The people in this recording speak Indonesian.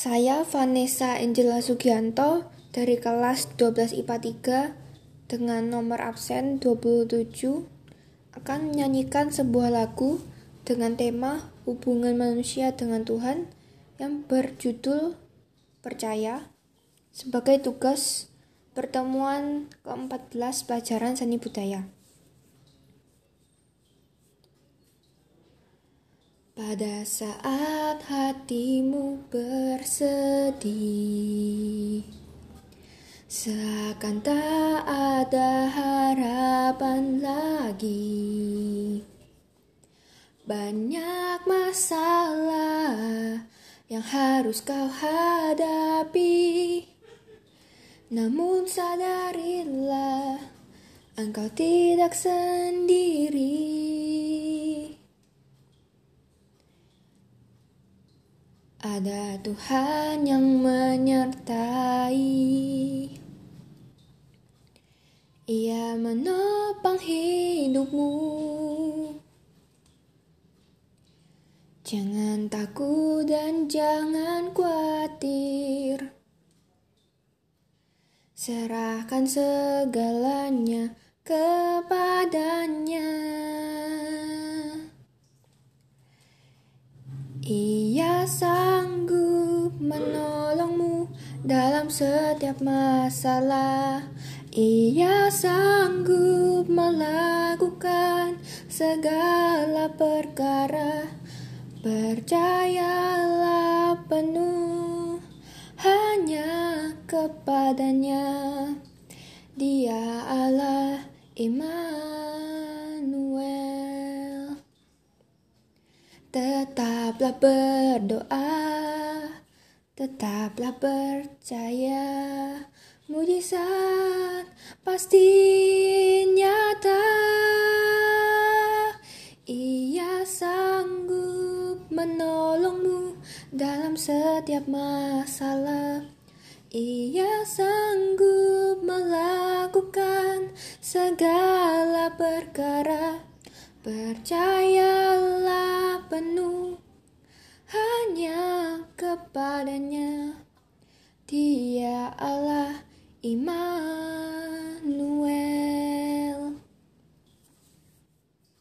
Saya Vanessa Angela Sugianto dari kelas 12 IPA 3 dengan nomor absen 27 akan menyanyikan sebuah lagu dengan tema hubungan manusia dengan Tuhan yang berjudul Percaya sebagai tugas pertemuan ke-14 pelajaran seni budaya. Pada saat hatimu bersedih. Seakan tak ada harapan lagi. Banyak masalah yang harus kau hadapi. Namun sadarilah engkau tidak sendiri Ada Tuhan yang menyertai. Ia menopang hidupmu. Jangan takut dan jangan khawatir. Serahkan segalanya kepadanya dalam setiap masalah. Ia sanggup melakukan segala perkara. Percayalah penuh hanya kepadanya. Dia Allah Immanuel. Tetaplah berdoa, tetaplah percaya, mujizat pasti nyata. Ia sanggup menolongmu dalam setiap masalah. Ia sanggup melakukan segala perkara. Percayalah penuh hanya kepadanya. Dia Allah iman.